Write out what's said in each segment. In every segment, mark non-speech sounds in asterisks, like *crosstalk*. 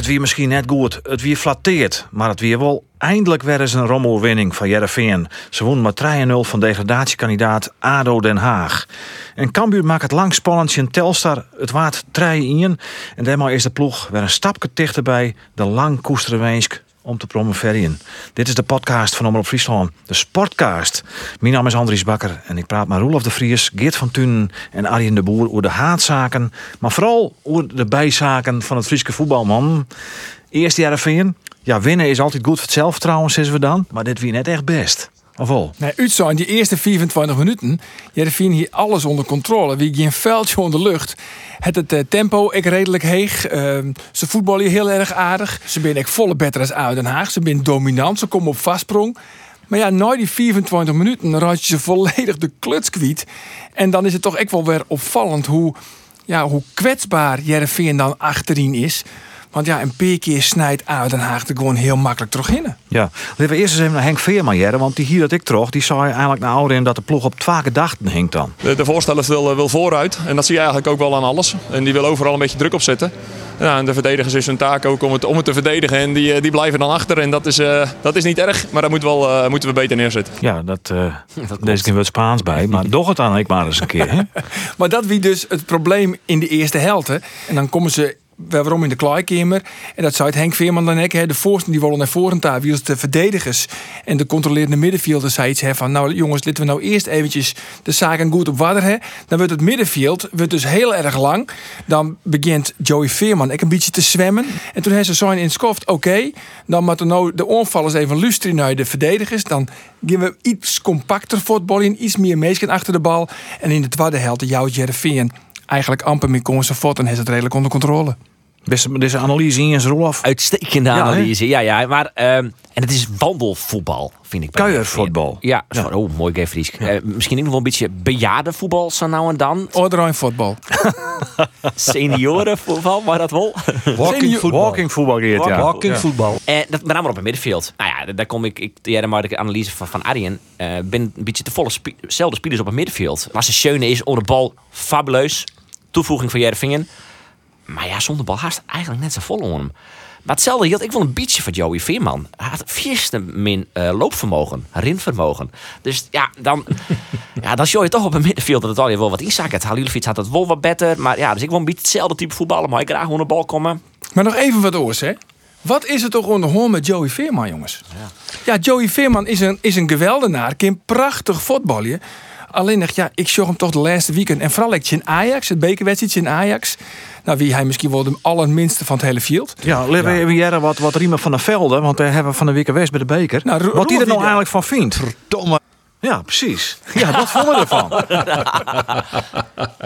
Het wie misschien net goed, het wie flatteert, maar het wie wel eindelijk weer eens een rommelwinning van Jereveen. Ze wonnen met 3-0 van degradatiekandidaat ADO Den Haag. En Cambuur maakt het lang spannend in Telstar. Het waard 3 En daarmee is de ploeg weer een stapje dichterbij de lang koestere wensk om te promoveren. Dit is de podcast van Omroep Friesland, de Sportcast. Mijn naam is Andries Bakker en ik praat met Roelof de Vries, Geert van Tunen en Arjen de Boer over de haatzaken, maar vooral over de bijzaken van het Friese voetbalman. Eerst Jereveen. Ja, winnen is altijd goed voor het zelfvertrouwen, zeggen we dan, maar dit wie net echt best. Wel? Nee, in die eerste 24 minuten. Jereveen hier alles onder controle. Wie geen veldje onder lucht. Het, het eh, tempo ik redelijk heeg. Ehm, ze voetballen hier heel erg aardig. Ze zijn echt volle beter als uit Den Haag. Ze zijn dominant. Ze komen op vastsprong. Maar ja, na die 24 minuten raad je ze volledig de kluts kwijt. En dan is het toch echt wel weer opvallend hoe, ja, hoe kwetsbaar Jereveen dan achterin is. Want ja, een paar keer snijdt uit Den Haag er gewoon heel makkelijk terug in. Ja, laten we eerst eens even naar Henk Veerman jaren, want die hier dat ik trog, die zou je eigenlijk naar ouder in dat de ploeg op twee gedachten hinkt dan. De, de voorsteller wil, wil vooruit. En dat zie je eigenlijk ook wel aan alles. En die wil overal een beetje druk op zetten. Ja, en de verdedigers is hun taak ook om het, om het te verdedigen. En die, eh, die blijven dan achter. En dat is, eh, dat is niet erg, maar dat moet wel, eh, moeten we beter neerzetten. Ja, dat, *laughs* uh, deze keer wat Spaans bij, maar *laughs* doch het dan ik maar eens een keer. Hè? *laughs* Maar dat wie dus het probleem in de eerste helft. En dan komen ze waarom in de kleikamer. En dat zei het Henk Veerman dan ook. De voorsten die willen naar voren daar. Wie de verdedigers en de controlerende middenvelders zei iets hè, van... nou jongens, laten we nou eerst eventjes de zaken goed op wadder. Hè. Dan wordt het middenveld wordt dus heel erg lang. Dan begint Joey Veerman ook een beetje te zwemmen. En toen hij ze zo in oké, dan moeten nou de onvallers even luisteren naar de verdedigers. Dan gaan we iets compacter voetballen, iets meer meesken achter de bal. En in de tweede helft, jouw Jereveen eigenlijk amper meer kon zijn voet en heeft het redelijk onder controle. Beste, deze analyse in zijn Rolf. Uitstekende Ja, hè? analyse. Ja, ja, maar ehm, en het is wandelvoetbal, vind ik. Kuiervoetbal. Ja, sorry. oh, mooi Gay Fries. Eh, misschien ook nog wel een beetje bejaardenvoetbal zo nou en dan. Orderijn voetbal. *laughs* Seniorenvoetbal, maar dat wel. Walking, voetbal. Walking voetbal, Geert, ja. Walking Ja. voetbal. En dat met name op het middenveld. Nou ja, daar kom ik, ik ja, maar de analyse van, van Arjen. eh ben een beetje te volle spi- zelfde spelers op het middenveld. Maar ze schöne is onder de bal fabuleus. Toevoeging van Jervingen. Maar ja, zonder bal haast eigenlijk net zo vol om hem. Maar hetzelfde hield ik wel een beetje van Joey Veerman. Hij had vierste min eh, loopvermogen, rinvermogen. Dus ja, dan, *laughs* ja, dan show je toch op een middenveld dat het al je wel wat inzakken. Halilovic had het wel wat beter. Maar ja, dus ik wil een beetje hetzelfde type voetballen. Maar ik graag onder de bal komen. Maar nog even wat oors, hè? Wat is het toch onder hoorn met Joey Veerman, jongens? Ja, Joey Veerman is een, is een geweldenaar. Kan prachtig voetballen. Alleen ja, ik zag hem toch de laatste weekend. En vooral ik in Ajax, het bekerwedstrijdje in Ajax. Nou, wie hij misschien wel de allerminste van het hele field. Ja, laten we even jaren wat, wat Riemen van der Velde, want daar hebben we van de week geweest bij de beker. Nou, wat hij er nou eigenlijk van vindt. Domme. Ja, precies. Ja, dat vonden we ervan. *laughs*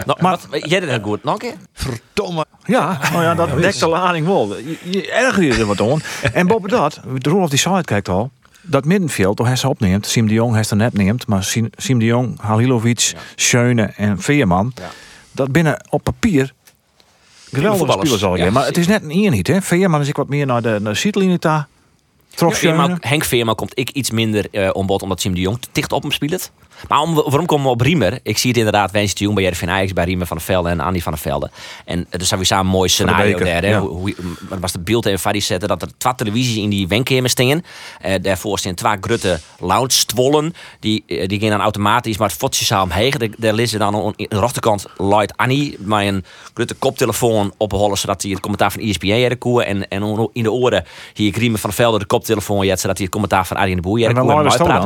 Nou, maar jij deed het goed. Nog een keer? Verdomme. Ja, nou ja, dat dekt de lading wel. Je, je erger je er wat om. En boven dat, de Roelof die site kijkt al. Dat middenveld, toen hij ze opneemt, Siem de Jong hij ze net neemt, maar Siem, Siem de Jong, Halilovic, Schöne en Veerman, dat binnen op papier geweldige spelers al. Ja, maar het is net een eenheid, hè? Veerman is ik wat meer naar de, naar de zietlinie Schöne. Henk Veerman komt ik iets minder eh om bod omdat Sim de Jong te dicht op hem speelt. Maar om, waarom komen we op Riemer? Ik zie het inderdaad, Wens de Jong bij Jervin Ajax, bij Riemer van der Velde en Andy van der Velde. En er zijn we samen een mooi scenario beker, daar. Ja. Hoe, was de beeld even van zetten dat er twee televisies in die wenkamer stingen. Eh daarvoor staan twee grote lounge-stwollen. Die, eh, die gaan dan automatisch, maar het fotje samen heen. Daar- liggen dan aan de rechterkant Light Annie met een grote koptelefoon opgehollen zodat hij het commentaar van ESPN jaren en, en in de oren hier Riemer van der Velde de koptelefoon jet zodat hij het commentaar van Arjen de Boer jaren En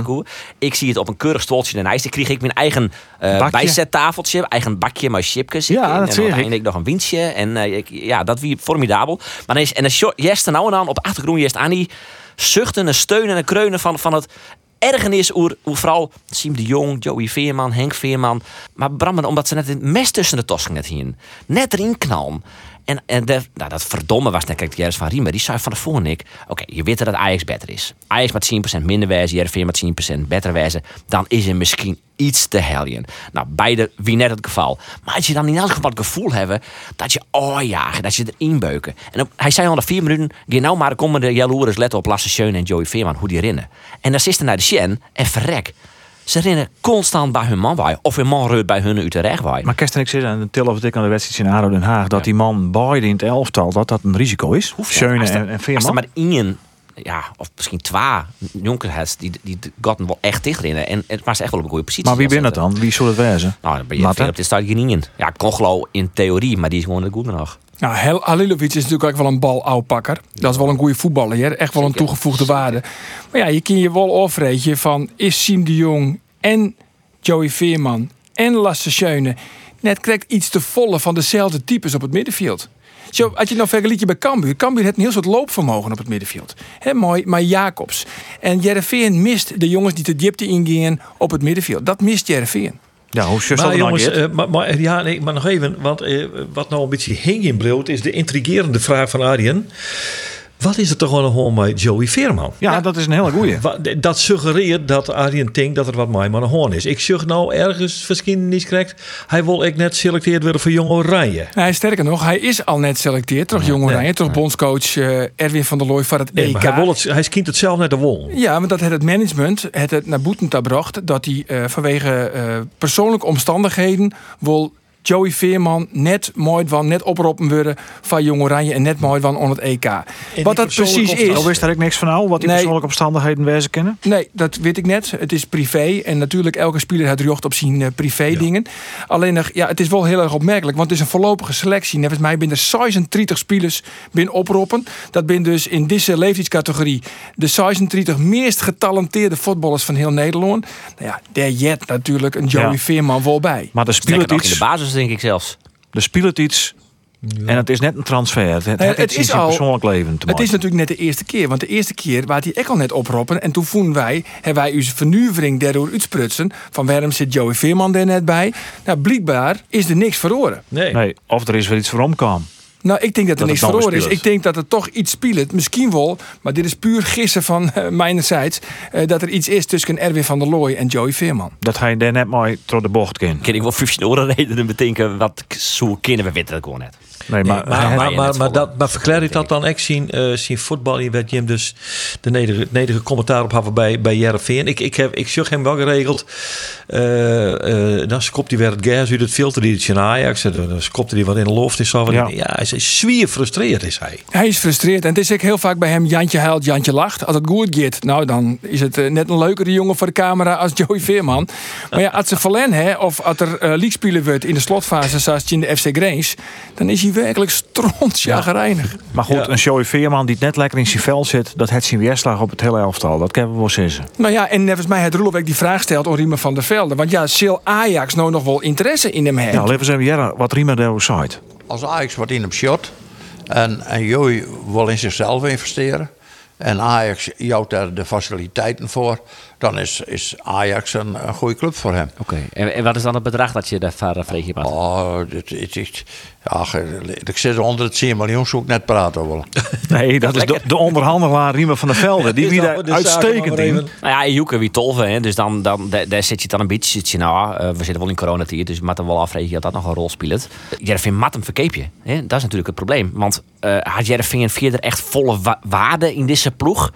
koe en. Ik zie het op een keurig stoeltje ijs. Dan kreeg ik mijn eigen Bakje? bijzettafeltje, eigen bakje met chipjes. Ja, en dat ik. uiteindelijk nog een winstje. En eh, ik, ja, dat wie formidabel. Maar dan is, en dan sjo- Jest er nou en dan op de achtergrond Jest Annie zuchten en steunen en kreunen van, van het ergernis oer, oer vooral Siem de Jong, Joey Veerman, Henk Veerman. Maar Bram, omdat ze net het mes tussen de tosken net hien. Net erin knallen. En, en de, nou, dat verdomme was net, kijk, Jens van Riemer, die zei van tevoren, Nick, oké, je weet dat Ajax beter is. Ajax met 10% minder wijze, Jervin met 10% beter wijze, dan is er misschien iets te heljen. Nou, beide wie net het geval. Maar als je dan in elk geval het gevoel hebben dat je ja, dat je erin beuken. En hij zei al na vier minuten, ga nou maar de komende jaloers let op Lasse Schöne en Joey Veerman, hoe die rennen. En dan zit er naar de Sjen en verrek. Ze rennen constant bij hun man. Of hun man reurt bij hun uit de. Maar kerst en ik zit aan de til of ik aan de wedstrijd in ADO Den Haag dat die man beide in het elftal dat dat een risico is. Schöne en, en Als er Veerman. maar één, ja, of misschien twee jonkers hebt, die, die gotten wel echt dicht rennen. En het was echt wel op een goede positie. Maar wie ben dat dan? Wie zou het wezen? Nou, dan ben je Matte? veel op dit stadion in. Ja, Congelo in theorie, maar die is gewoon de goede nog. Nou, Hel- Halilovic is natuurlijk ook wel een balauwpakker. Dat is wel een goede voetballer, hè? echt wel een toegevoegde waarde. Maar ja, je kan je wel afrekenen van is Siem de Jong en Joey Veerman en Lasse Schöne net krijgt iets te volle van dezelfde types op het middenveld. Zo, als je nou vergelijkt bij Cambuur. Cambuur heeft een heel soort loopvermogen op het middenveld. Hè, mooi, maar Jacobs. En Jereveen mist de jongens die de diepte ingingen op het middenveld. Dat mist Jereveen. Ja, hoe zus dat Maar nou jongens, eh, maar, maar, ja, nee, maar nog even. Want eh, wat nou een beetje hing in brood is de intrigerende vraag van Arjen. Wat is er toch wel gewoon met Joey Veerman? ja, dat is een hele goeie. Dat suggereert dat Arjen denkt dat er wat mij maar een hoorn is. Ik zeg nou ergens verschijning krijgt. Hij wil ik net selecteerd worden voor Jong Oranje. Nee, sterker nog, hij is al net selecteerd. Toch Jong Oranje, toch bondscoach eh, Erwin van der Looy van het Nee, EK. hij, wil het, hij skient het zelf net de wol. Ja, maar dat het het management het, het naar boeten gebracht dat hij eh, vanwege eh, persoonlijke omstandigheden wil Joey Veerman net mooi van net oproepen worden van Jong Oranje en net mooi van on het EK. Wat dat precies is. Oh, wist daar ik niks van nou? Wat die Nee. persoonlijke omstandigheden wezen kennen? Nee, dat weet ik net. Het is privé. En natuurlijk, elke speler heeft recht op zijn eh, privé dingen. Alleen, nog, ja, het is wel heel erg opmerkelijk. Want het is een voorlopige selectie. Net als mij binnen 36 spelers binnen oproepen. Dat ben dus in deze leeftijdscategorie de 36 meest getalenteerde voetballers van heel Nederland. Nou ja, daar jet natuurlijk een Joey Ja. Veerman wel bij. Maar Sterker speelt in de iets. Basis, denk ik zelfs. Er speelt iets. En het is net een transfer. Het, het, Nee, het het is is in zijn al- persoonlijk leven te Het is maken. natuurlijk net de eerste keer. Want de eerste keer waar hij echt al net oproepen. En toen vonden wij, hebben wij uw vernuivering daardoor uitsprutsen. Van waarom zit Joey Veerman er net bij? Nou, blijkbaar is er niks verloren. Nee. Nee, of er is weer iets voor omkomen. Nou, ik denk dat er Dat niks verloren is. Ik denk dat er toch iets speelt. Misschien wel, maar dit is puur gissen van uh, mijnerzijds. eh, dat er iets is tussen Erwin van der Looy en Joey Veerman. Dat hij daar net mooi door de bocht kan. Ken ik wel 15 euro *laughs* redenen bedenken wat zo kennen we weten dat gewoon net. Nee, Nee, maar, *laughs* maar, maar, je maar, maar, dat, maar verklaar ik dat dan echt zien, eh zien voetbal? Je werd je hem dus de nederige, nederige commentaar op hebben bij, bij Jereveen. Ik, ik, heb, ik zag hem wel geregeld. eh, eh, dan skopt hij weer het gas uit het filter die het in Ajax. en Dan skopt hij wat in de loft. Is zo Ja. ja. hij is zwier frustreerd is hij. Hij is frustreerd. En het is ook heel vaak bij hem Jantje huilt, Jantje lacht. Als het goed gaat, nou dan is het net een leukere jongen voor de camera als Joey Veerman. Maar ja, als ze verlen hè, of als er uh, league wordt in de slotfase zoals in de FC Greens, dan is hij werkelijk strontjagreinig. maar goed, Ja. een Joey Veerman die net lekker in zijn vel zit, dat heeft zijn weerslag op het hele elftal. Dat kunnen we wel zeggen. Nou ja, en volgens mij het Roelof die vraag stelt aan Riemer van der Velde. Want ja, zal Ajax nou nog wel interesse in hem hebben? Ja, laten we eens even wat Riemer daar zei. Als Ajax wat in hem shot en, en Joey wil in zichzelf investeren en Ajax jouwt daar de faciliteiten voor, dan is, is Ajax een, een goede club voor hem. Oké, en, en wat is dan het bedrag dat je daarvoor uh, vreeg je hebt? Oh, dit, dit, ge- ik zit onder het 10 miljoen, zoek net praten willen. *laughs* Nee, dat is de, de onderhandelaar Riemer van der Velde. Die *laughs* wie daar zaken uitstekend in. Nou ja, Joeke wie tolven, hè? dus dan, dan, daar, daar zit je dan een beetje. Zit je, nou, eh, we zitten wel in coronatijd, dus je moet dan wel afrekenen dat dat nog een rol speelt. Jervin mat hem verkeep je. Hè? Dat is natuurlijk het probleem. Want eh had Jervin verder echt volle wa- waarde in deze ploeg?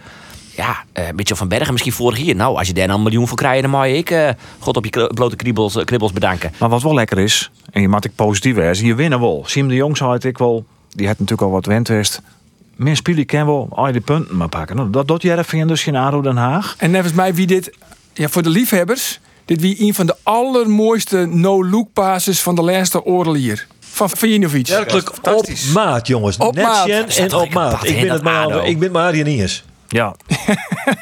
Ja, eh Mitchell van Bergen misschien vorig jaar. Nou, als je daar nou een miljoen voor krijgt, dan mag je ik eh, God op je blote kriebels, eh, kribbels bedanken. Maar wat wel lekker is, en je mag ik positief zijn, je winnen wel. Siem de Jong het ik wel, die had natuurlijk al wat wendwest. Meer spelen kan wel al die punten maar pakken. Nou, dat doet Jereveen dus in ADO Den Haag. En volgens mij wie dit, ja, voor de liefhebbers, dit wie een van de allermooiste no-look passes van de laatste oorlog hier. Van Vijinovic. Werkelijk op fantastisch. maat, jongens. Op Net maat. Is en op maat. Ik ben het maar ik ben maar Arjen Iers. Ja,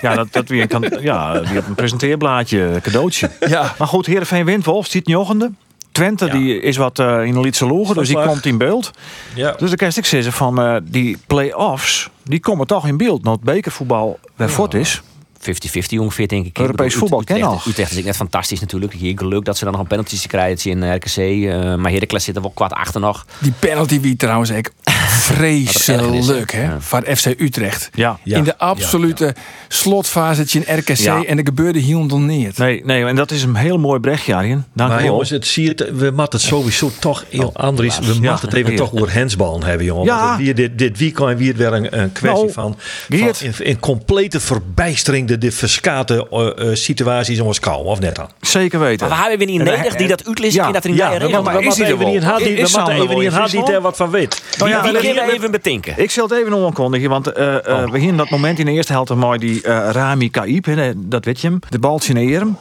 ja dat, dat wie kan, ja, die had een presenteerblaadje, cadeautje. Ja. Maar goed, Heerenveen wint wel, ziet jochende. Twente die is wat eh, in de Lietse logen, dus die komt in beeld. Ja. Dus dan kan ik zeggen van eh, die play-offs, die komen toch in beeld. Want bekervoetbal waar fort is, 50-50 ongeveer, denk ik. Europees Ik bedoel, voetbal Utrecht, ken nog. Utrecht is net fantastisch natuurlijk. Hier geluk dat ze dan nog een penalty krijgen in RKC. eh maar Heracles zit er wel kwart achter nog. Die penalty wie trouwens echt *laughs* vreselijk, hè? Ja. Van FC Utrecht. Ja. Ja, in de absolute slotfase in RKC Ja. en er gebeurde helemaal niet. Nee, nee, en dat is een heel mooi berichtje, Arjen. Dank Maar je wel. jongens, het zie je, het- we moeten het sowieso toch, heel Andries, we Ja, moeten het even hier. toch over hensballen hebben, jongen. Ja. Want weer dit, dit weekend weer weer een, een kwestie Nou, van, Geert. van in, in complete verbijstering de, de verskate eh, eh, situaties in ons kou, of net dan? Zeker weten. Maar we hebben weer niet nodig die dat uitlezen ja, dat er niet Ja, bij we moeten maar is we die moeten er even wel? niet in Is we Sander moeten even wel niet in in had die er wat van weet. Nou ja, Die we even betinken. Ik zal het even aankondigen, want eh, eh, we gingen dat moment in de eerste helft mooi die eh, Rami Kaib, hè, dat weet je hem. De bal in Erem.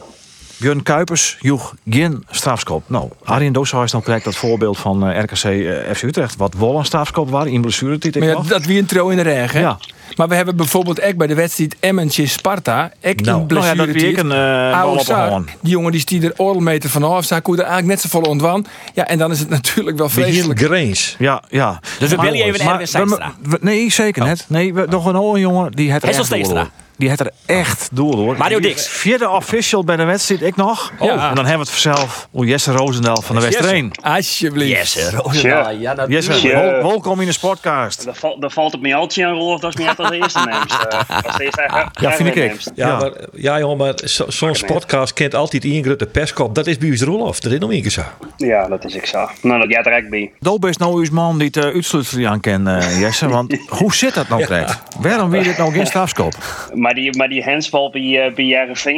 Björn Kuipers joeg geen strafskop. Nou, Arjen Dooshuis dan krijgt dat voorbeeld van eh, RKC eh, FC Utrecht. Wat wel een strafskop waren in blessuretijd. ik Maar ja, dat wie een trouw in de regen. Ja. Maar we hebben bijvoorbeeld ook bij de wedstrijd Emmentje Sparta. Ek Nou, in nou ja, dat ik een bal op gewoon. Die jongen die stiet er oorlmeter vanaf. Zij kon er eigenlijk net zo vol ontwan. Ja, en dan is het natuurlijk wel vreselijk. Grains. Ja, ja. Dus we bellen je even Erwin we- Nee, zeker net. Nee, we, nog een oude jongen die het Hessel echt door. Die het er echt door hoor. Mario Dix. Vierde official bij de wedstrijd, ik nog. Ja. En dan hebben we het vanzelf. O, Jesse Roosendaal van de Westereen. Alsjeblieft. Yes, Roosendaal. Ja, dat Jesse, Ja. wel- welkom in de sportcast. Dan valt het me altijd aan, Rolf, dat is niet echt als eerste neemt. *laughs* Eerste eigen- Ja, vind ik. Ja, maar, ja jongen, maar zo- zo'n podcast kent altijd één grote perskop. Dat is bij ons Roelof. Dat is nog één keer zo. Ja, dat is ik zo. Nou, dat jij direct bij. Doop is nou uw man die het uh, uitsluitsel aan kent, eh, Jesse. Want *laughs* hoe zit dat nou correct? Waarom weer dit nou geen strafskop? Maar die, maar die handsbal bij, uh, bij?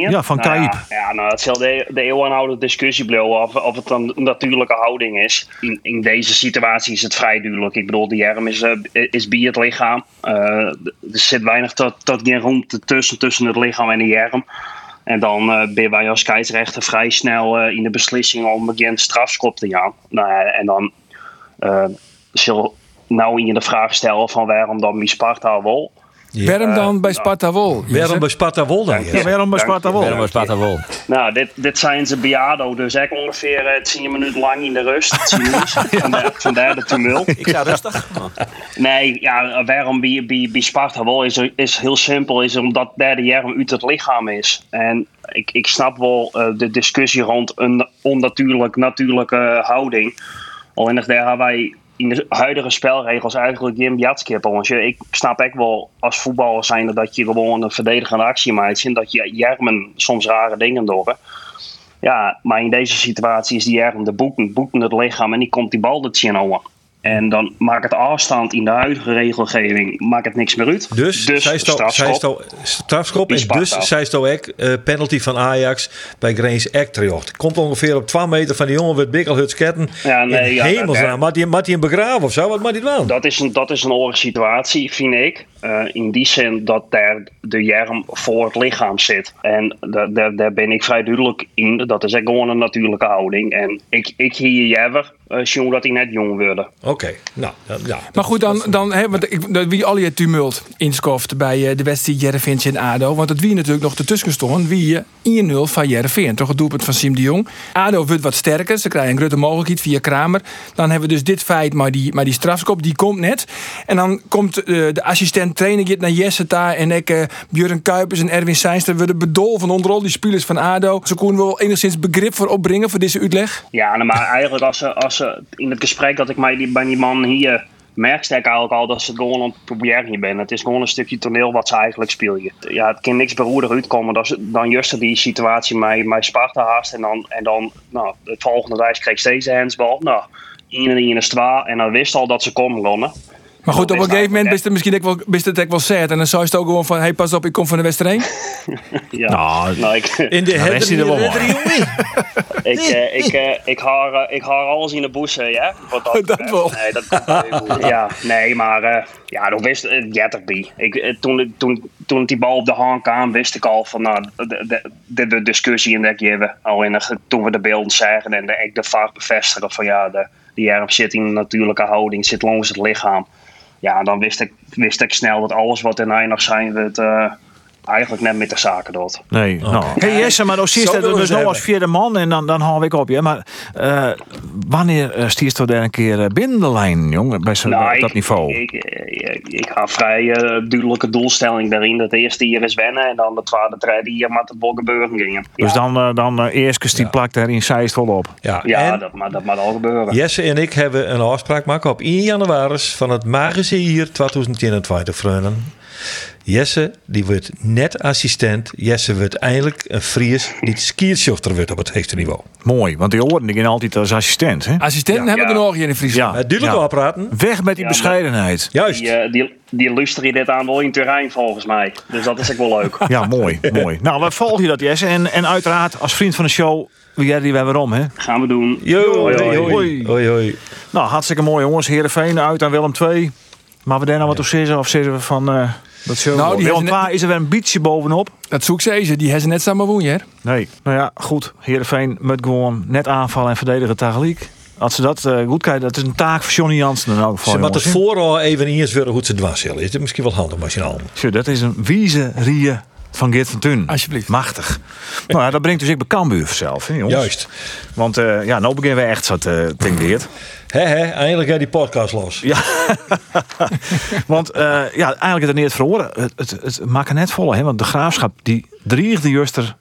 Ja, van nou. Ja, ja, nou, het zal de, de eeuwenoude discussie blijven of, of het een natuurlijke houding is. In, in deze situatie is het vrij duidelijk. Ik bedoel, de Jerm is, eh, is bij het lichaam. Eh, er zit weinig tot, tot geen ruimte tussen, tussen het lichaam en de Jerm. En dan eh ben wij als scheidsrechter vrij snel in de beslissing om een strafschop te gaan. Nou, en dan eh zal nou je de vraag stellen van waarom dan bij Sparta wel. Waarom dan bij Sparta Wol? Waarom bij Sparta Wol dan? Ja, waarom bij Sparta wel? Waarom Sparta wel? Nou, dit, dit zijn ze bejaardo, dus ik ongeveer eh, 10 minuten lang in de rust. 10 minuten. Vandaar, vandaar de tumult. Ik sta rustig. Nee, ja, waarom bij, bij, bij Sparta wel is, is heel simpel. Is omdat daar de Jerm uit het lichaam is. En ik, ik snap wel eh, de discussie rond een onnatuurlijk natuurlijke houding. Alleen daar hebben wij in de huidige spelregels eigenlijk geen jatskip. Want je, ik snap echt wel als voetballer zijn dat je gewoon een verdedigende actie maakt. En dat je Jermen soms rare dingen doen. Ja, maar in deze situatie is die Jerm de boeken, boeken het lichaam en die komt die bal het zien. En dan maakt het afstand in de huidige regelgeving maakt het niks meer uit. Dus, zij sto- zij strafschop. strafschop en dus zij sto ook eh, penalty van Ajax bij Grains Ek terecht. Komt ongeveer op 2 meter van die jongen met bikkelhuts ketten. Ja, nee, ja, hemelsnaam. Maakt hij maakt hem begraven of zo? Wat moet hij doen? Dat is een, dat is een situatie, vind ik. Eh, in die zin dat daar de jerm voor het lichaam zit. En da- daar, daar ben ik vrij duidelijk in. Dat is echt gewoon een natuurlijke houding. En ik, ik hier Jever, uh, jong dat hij net jong wordt. Oké, nou, ja, ja. Maar goed, dan, dan hè, want ik, wie al je tumult inskoft bij eh, de wedstrijd Jereveen en ADO. Want het wie natuurlijk nog ertussen stond. Wie je 1-0 van Jereveen. Toch het doelpunt van Siem de Jong. ADO wordt wat sterker. Ze krijgen een grote mogelijkheid via Kramer. Dan hebben we dus dit feit, maar die, maar die strafskop, die komt net. En dan komt eh, de assistent trainer Jit naar Jesse daar. En ik, eh Björn Kuipers en Erwin Seinster worden bedolven onder al die spelers van ADO. Ze konden wel enigszins begrip voor opbrengen voor deze uitleg. Ja, nou, maar eigenlijk als ze, als ze in het gesprek dat ik mij die, bij die man hier merkte ik eigenlijk al dat ze gewoon aan het proberen hier ben. Het is gewoon een stukje toneel wat ze eigenlijk spelen. Ja, het kan niks beroerder uitkomen dan, dan juist die situatie met, met Sparta haast. En dan, en dan nou, het volgende reis kreeg steeds de handsbal. Nou, 1 en 1 is 2 en dan wist al dat ze kon gewonnen. Maar goed, Dat op een gegeven moment is het misschien ook wel, is het ook wel sad. En dan zou je het ook gewoon van, hey, pas op, ik kom van de Westereen. *laughs* Ja. Nou, Nou, ik, In de hij er wel *laughs* ik, eh, ik, eh, ik, haal, eh, ik haal alles in de boezen, ja. Wat *laughs* Dat betreft. wel. Nee, dat, ja, nee, maar uh, ja, dat wist het Jetterby. Ik, eh, toen, toen, toen die bal op de hand kwam, wist ik al van nou, de, de, de, de discussie in dat geven. Al in de, toen we de beelden zagen en de, ik de vaak bevestigen van ja, de, die erm zit in een natuurlijke houding, zit langs het lichaam. Ja, dan wist ik, wist ik snel dat alles wat in nog zijn werd. Eigenlijk net met de zaken doet. Nee, nou. Hey Jesse, maar dan zie je dus hebben. als vierde man en dan, dan hou ik op je. Maar eh, wanneer uh, stierst daar een keer uh, binnen de lijn, jongen, bij zo, Nou, dat ik, niveau? Ik, ik, ik ga vrij eh, duidelijke doelstelling daarin. Dat eerste hier is wennen en dan de tweede, derde hier met de bal gebeuren gingen. Ja, Dus dan, eh, dan uh, eerst die plakt er in Zeist wel op. Ja, ja en dat, maar, dat moet al gebeuren. Jesse en ik hebben een afspraak maken op 1 januari van het magische jaar 2021, vrienden. Jesse, die wordt net assistent. Jesse wordt eindelijk een Fries die skiershofter wordt op het hoogste niveau. Mooi, want die horen die gaan altijd als assistent. Hè? Assistenten Ja, hebben we ja. er nog hier in Friesland. Ja, Uh, duidelijk ja. opraten. Weg met die Ja, maar- bescheidenheid. Juist. Die, eh, die, die je dit aan wel in terrein volgens mij. Dus dat is ook wel leuk. *laughs* Ja, mooi, mooi. Nou, we volgen je dat, Jesse. En, en uiteraard, als vriend van de show, wie jij die weer waarom, hè? Gaan we doen. Yo, Hoi, hoi. hoi. Hoi, hoi. Nou, hartstikke mooi, jongens. Heerenveen uit aan Willem II. Maar we daar nou wat op zeggen? Of zeggen we van... eh dat show Nou, die net- II is er weer een beetje bovenop. Dat zoek ze ze. Die hebben ze net samen woon, hè? Nee. Nou ja, goed. Heerenveen moet gewoon net aanvallen en verdedigen tegelijk. Als ze dat eh, goed kijken, dat is een taak voor Johnny Jansen in elk geval. Ze moet het vooral even eens weer hoe ze dwars zullen. Is dit misschien wel handig als je nou. Zo, dat is een wieze rie van Geert van Tun. Alsjeblieft. Machtig. nou ja, dat brengt dus ik bij Cambuur zelf, hè, jongens. Juist. Want eh, ja, nou beginnen we echt zo te uh, Geert. Hè, hè, eindelijk gaat die podcast los. Ja. *laughs* Want eh, ja, eigenlijk is het niet het verhoren. Het, het, het maakt er net vol, hè? Want de graafschap die dreigde juster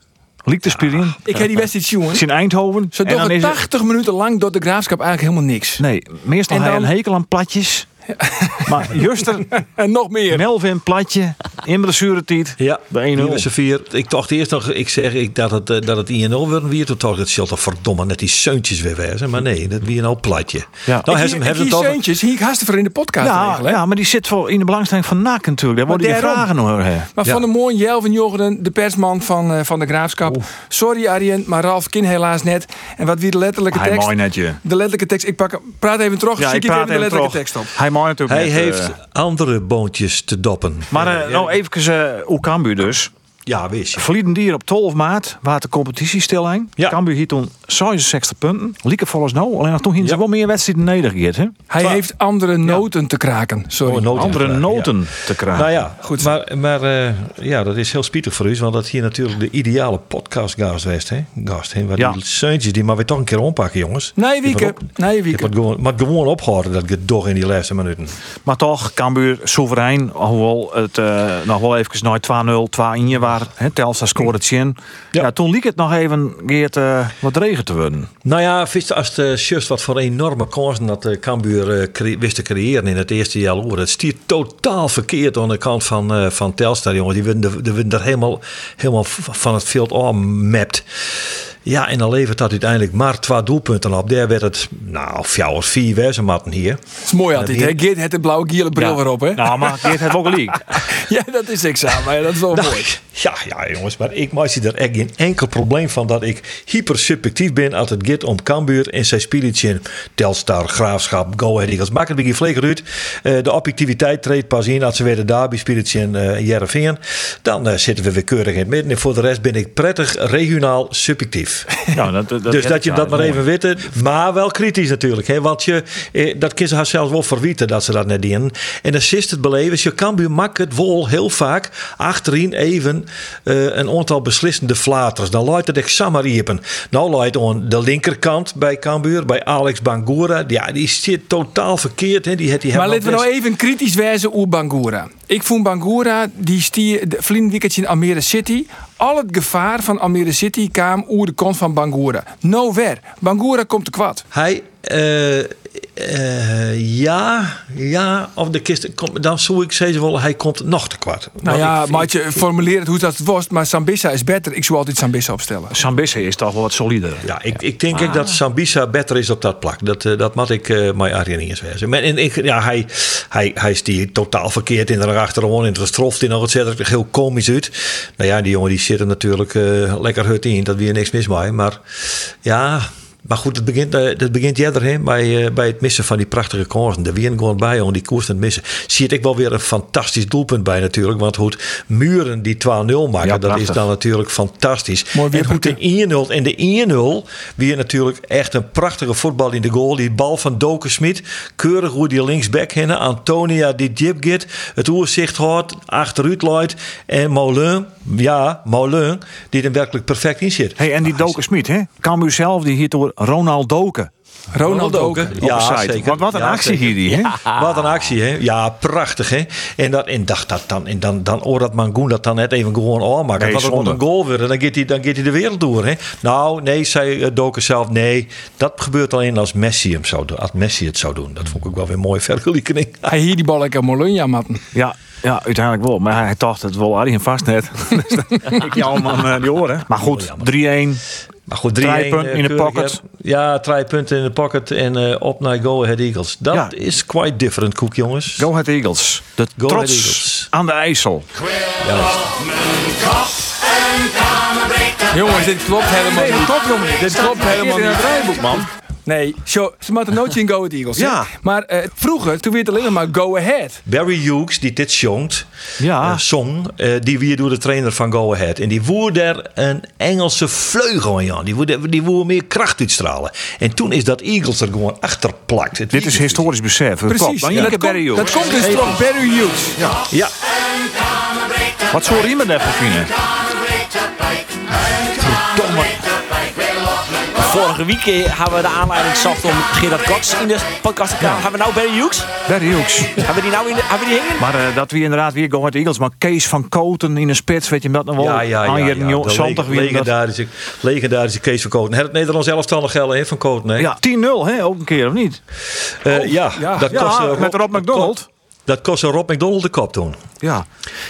liek te spelen. Ik heb die wedstrijd jongen. In Eindhoven. Ze het- 80 minuten lang door de graafschap eigenlijk helemaal niks. Nee, meestal hij dan- een hekel aan platjes. *laughs* Maar juster, *laughs* En nog meer. Melvin platje, in blessuretijd. Ja, de 1-0. Nieuwe Sevier. Ik dacht eerst nog, ik zeg ik, dat het, eh, dat het 1-0 worden weer. Toen dacht ik, het zal toch verdomme net die zeuntjes weer wezen. Maar nee, dat weer een al platje. Ja. Nou, ik hebben ik ze hier toch... Seuntjes, hier ik haast voor in de podcast Ja, ja, maar die zit voor in de belangstelling van NAC natuurlijk. Daar worden je daarom. vragen hoor. hè. Maar Ja. van de mooie Jelven Jongeren, de persman van, eh, van de Graafschap. Sorry Arjen, maar Ralf kin helaas net. En wat wie de letterlijke Hij tekst? mooi netje. De letterlijke tekst. Ik pak hem. Praat even terug. Ja, zie ik ik even praat de letterlijke terug. tekst op. Hij mooi natuurlijk Hij net, heeft eh, andere boontjes te doppen. maar eh, nou even uh, hoe Cambuur dus. Ja, wees je. Verlieden dier op 12 maart, waar de competitie stil hing. Ja. Cambuur hier toen 66 punten. Lieke volgens nou, alleen nog toen ging ze Ja. wel meer wedstrijden nedergegeerd. Hè? Hij Twa- heeft andere noten te kraken. Sorry. Oh, noten. Andere Ja, noten te krijgen. Nou ja, Goed. Maar, maar eh, ja, dat is heel spietig voor u. Want dat hier natuurlijk de ideale podcastgast was. Hè? Gast, hè? Waar Ja. die zeuntjes, die maar weer toch een keer ompakken, jongens. Nee, Je Wieke. moet op- Nee, Je Wieke. moet gewoon, maar gewoon ophouden dat je toch in die laatste minuten. Maar toch, Cambuur soeverein. Hoewel het eh, nog wel even naar 2-0, 2-1 waar. Hè, Telstar scoorde het in. Ja. Ja. toen liep het nog even Geert, eh, wat regen te worden. Nou ja, wist, als de just wat voor enorme kansen dat de Cambuur eh, wist te creëren in het eerste jaar. Het stiert totaal verkeerd aan de kant van, eh, van Telstar, jongens. Die werden, er helemaal, helemaal van het veld afmapt. Ja, en dan levert dat uiteindelijk maar twee doelpunten op. Daar werd het, nou, vier of vier wezen matten hier. Het is mooi altijd. Hè? Geert heeft de blauwe giele bril weer op, hè? Nou, maar Geert heeft ook gelijk. *laughs* Ja, dat is examen. Maar dat is wel Nou, mooi. ja, ja, jongens, maar ik maak er echt geen enkel probleem van dat ik hyper subjectief ben als het gaat om Cambuur en zijn spelletje Telstar, Graafschap, Go Ahead Eagles. Maak het een beetje vleeg uit. Eh, de objectiviteit treedt pas in als ze weer de derby spelletje in uh, Jereveen. Dan eh, zitten we weer keurig in het midden. En voor de rest ben ik prettig regionaal subjectief. Ja, *laughs* dat, dat, dus dat je ja, dat maar mooi. even weten. Maar wel kritisch natuurlijk. Hè? Want je, eh, dat kun je haar zelfs wel verwieten dat ze dat net doen. En dan is het beleven. Je kan maakt het wel heel vaak achterin even eh, een aantal beslissende flaters. Dan luidt het echt samariepen. Nou luidt aan de linkerkant bij Cambuur, bij Alex Bangura. Ja, die zit totaal verkeerd. Hè? Die, die Maar hebben laten we nou even kritisch wijzen op Bangura. Ik vond Bangura, die stier, weekend in Almere City. Al het gevaar van Almere City kwam oer de kont van Bangura. Nowhere. Bangura komt te kwad. Hij, eh, eh, ja, ja, of de kist, kom- dan zou ik zeggen wel, hij komt nog te kwart. Nou ja, ik- maar je formuleert het hoe dat was. Maar Sambissa is beter. Ik zou altijd Sambissa opstellen. Sambisse is toch wel wat solider. Ja, ik, ik denk ook dat Sambisa beter is op dat plak. Dat, eh, dat moet ik uh, mijn wezen. Maar en, ik, ja, hij, hij, hij is die totaal verkeerd in de achterom. In het stroft in nog het er heel komisch uit. Nou ja, die jongen die zit er natuurlijk eh, lekker hut in. Dat weer niks mis mee. Maar ja... Maar goed, het begint, uh, het begint hè, bij, uh, bij het missen van die prachtige kansen. De wien gewoon bij om die koers te missen. Zie ik wel weer een fantastisch doelpunt bij natuurlijk. Want goed, Muren die 2-0 maken, Ja, dat is dan natuurlijk fantastisch. Mooi en goed, de weerpuntje. 1-0 en de 1-0 weer natuurlijk echt een prachtige voetbal in de goal. Die bal van Doken Smit, keurig hoe die linksback heen. Antonia die get, het oerzicht houdt, achteruit luidt. En Moulin, ja, Moulin, die er werkelijk perfect in zit. Hey, en die Doken Smit, hè? Cambuur zelf, die hier door Ronald Doken. Ronald hè? Ja, zeker. Wat, wat een Ja, actie zeker. hier, die, hè? Wat een actie, hè? Ja, prachtig, hè? En, dat, en dacht dat dan, en dan, dan oor dat Mangoen dat dan net even gewoon aanmaakt. Nee, dat wordt een goal weer en dan gaat hij, dan gaat hij de wereld door, hè? Nou, nee, zei uh, Doken zelf, nee, dat gebeurt alleen als Messi hem zou doen. Als Messi het zou doen. Dat vond ik ook wel weer een mooie *laughs* vergelijking. Hij hier die bal lekker Molunja matten. Ja, ja, uiteindelijk wel. Maar hij dacht het wel Arjen vast net. Dan- *laughs* ik jou man eh, die oren. Maar goed, 3-1. Maar goed, 3-1 Drie punten eh, in de pocket. Ja, drie punten in de pocket en eh, op naar Go Ahead Eagles. Dat Ja. is quite different, Koek, jongens. Go Ahead Eagles. De Go Ahead trots Eagles. aan de IJssel. Jongens, dit klopt helemaal niet. klopt jongen. Dit klopt helemaal in het niet. rijboek, man. Nee, show, ze moeten nooit zien Go Ahead Eagles. Ja. Maar eh, vroeger, toen werd het alleen maar Go Ahead. Barry Hughes, die dit zongt, Ja. eh, zong, eh, die weer door de trainer van Go Ahead. En die woer daar een Engelse vleugel in, Jan. Die woer, die woer meer kracht uitstralen. En toen is dat Eagles er gewoon achter plakt. Het Dit is historisch besef. Precies. Dan Janke dat, Barry komt, Hughes. dat komt dus van Barry Hughes. Ja, Wat zou iemand daarvan vinden? Vorige week eh, hebben we de aanleiding gezocht om Gerard Cox in de podcast te krijgen. Hebben we nou Barry Hughes? Barry Hughes. Hebben we die nou in de, hebben we die hingen? Maar eh, dat wie inderdaad weer Go Eagles. Maar Kees van Koten in een spits, weet je dat nog wel? ja, ja, ja. Ja. De wie dat. legendarische, legendarische Kees van Koten. Het Nederlands elftal nog gelden hè, van Koten, hè? Ja, 10-0 hè, ook een keer, of niet? Eh, ja, ja. dat Ja, kostte met Rob McDonald. Dat kostte Rob McDonald de kop toen. Ja.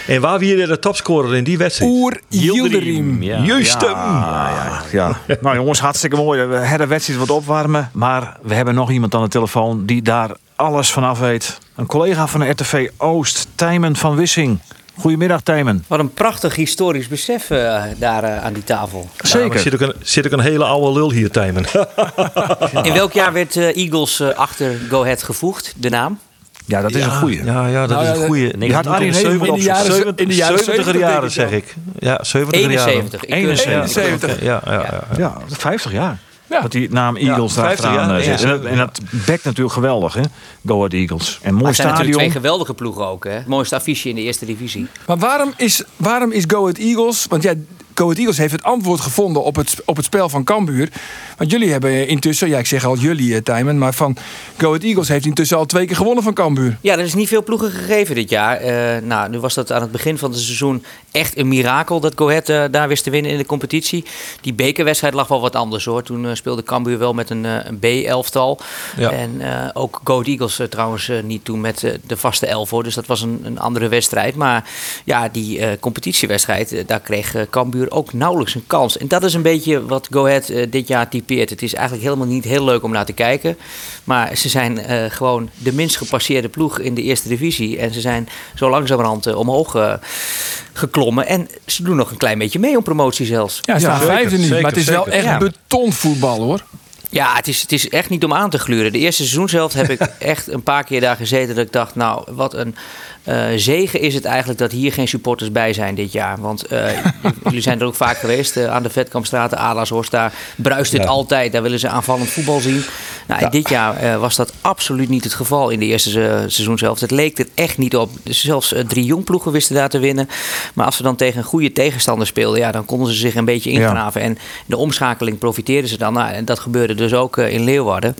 En waar wie de topscorer in die wedstrijd? Oer Yildirim. Ja. Juist hem. Ja, ja. nou jongens, hartstikke mooi. We hebben de wedstrijd wat opwarmen. Maar we hebben nog iemand aan de telefoon die daar alles vanaf weet. Een collega van de RTV Oost, Tijmen van Wissing. Goedemiddag Tijmen. Wat een prachtig historisch besef eh, daar eh, aan die tafel. Zeker. zit ook, een, zit ook een hele oude lul hier, Tijmen. In welk jaar werd eh, Eagles achter Go Ahead gevoegd, de naam? Ja, dat is een goeie. Ja, ja, dat Nou, is ja, een goeie. Die had Arjen In helemaal in de jaren- in de jaren 70er 70 jaren, zeg ik. Ja, 70 jaren. 71. Ik, eh, 71. 71. Ja, ja, ja. ja. Ja, 50 jaar. Ja. Dat die naam Eagles daar 50 achteraan zit. ja. En dat, en dat bekt natuurlijk geweldig, hè? Go Ahead Eagles. En mooi Maar het zijn natuurlijk stadion. twee geweldige ploegen ook. Hè? Het mooiste affiche in de eerste divisie. Maar waarom is, waarom is Go Ahead Eagles... Want ja, Go Ahead Eagles heeft het antwoord gevonden op het, op het spel van Cambuur. Want jullie hebben intussen... Ja, ik zeg al jullie, eh, Tijmen. Maar van Go Ahead Eagles heeft intussen al twee keer gewonnen van Cambuur. Ja, er is niet veel ploegen gegeven dit jaar. Eh, nou, nu was dat aan het begin van het seizoen echt een mirakel dat Go Ahead eh, daar wist te winnen in de competitie. Die bekerwedstrijd lag wel wat anders hoor. Toen speelde Cambuur wel met een, een B-elftal. Ja. En ook Go Ahead Eagles trouwens niet toen met de vaste elf hoor. Dus dat was een, een andere wedstrijd. Maar ja, die competitiewedstrijd, daar kreeg eh, Ook nauwelijks een kans. En dat is een beetje wat Go Ahead eh, dit jaar typeert. Het is eigenlijk helemaal niet heel leuk om naar te kijken. Maar ze zijn eh, gewoon de minst gepasseerde ploeg in de eerste divisie. En ze zijn zo langzamerhand eh, omhoog geklommen. En ze doen nog een klein beetje mee om promotie zelfs. Ja, ze staan zeker, vijfde nu. maar het is wel echt Ja. betonvoetbal hoor. Ja, het is, het is echt niet om aan te gluren. De eerste seizoenshelft heb ik *laughs* echt een paar keer daar gezeten dat ik dacht, nou, wat een eh, zegen is het eigenlijk dat hier geen supporters bij zijn dit jaar. Want eh, *laughs* jullie zijn er ook vaak geweest eh, aan de Vetkampstraat, de Adelshorst, daar bruist het Ja. altijd. Daar willen ze aanvallend voetbal zien. Nou, dit jaar was dat absoluut niet het geval in de eerste eh, seizoenshelft. Het leek er echt niet op. Dus zelfs drie jongploegen wisten daar te winnen. Maar als ze dan tegen een goede tegenstander speelden, ja, dan konden ze zich een beetje ingraven. En de omschakeling profiteerden ze dan. Nou, en dat gebeurde dus ook in Leeuwarden.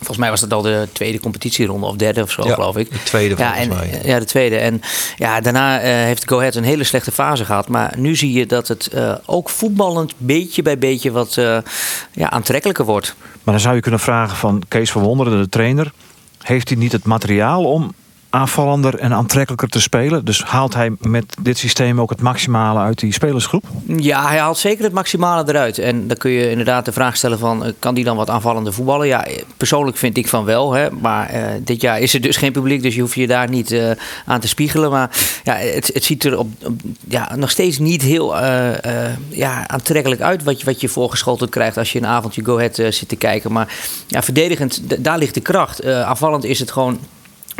Volgens mij was dat al de tweede competitieronde of derde of zo, Ja, geloof ik. de tweede ja, en, mij. Ja, de tweede. En ja, daarna eh, heeft Go Ahead een hele slechte fase gehad. Maar nu zie je dat het eh, ook voetballend beetje bij beetje wat eh, ja, aantrekkelijker wordt. Maar dan zou je kunnen vragen van Kees van Wonderen, de trainer. Heeft hij niet het materiaal om aanvallender en aantrekkelijker te spelen? Dus haalt hij met dit systeem ook het maximale uit die spelersgroep? Ja, hij haalt zeker het maximale eruit. En dan kun je inderdaad de vraag stellen van... eh, kan die dan wat aanvallender voetballen? Ja, eh, persoonlijk vind ik van wel. Hè. Maar eh, dit jaar is er dus geen publiek... dus je hoeft je daar niet aan te spiegelen. Maar ja, het, het ziet er op, ja, nog steeds niet heel ja, aantrekkelijk uit... Wat je, wat je voorgeschoteld krijgt als je een avondje Go Ahead zit te kijken. Maar ja, verdedigend, daar ligt de kracht. Aanvallend is het gewoon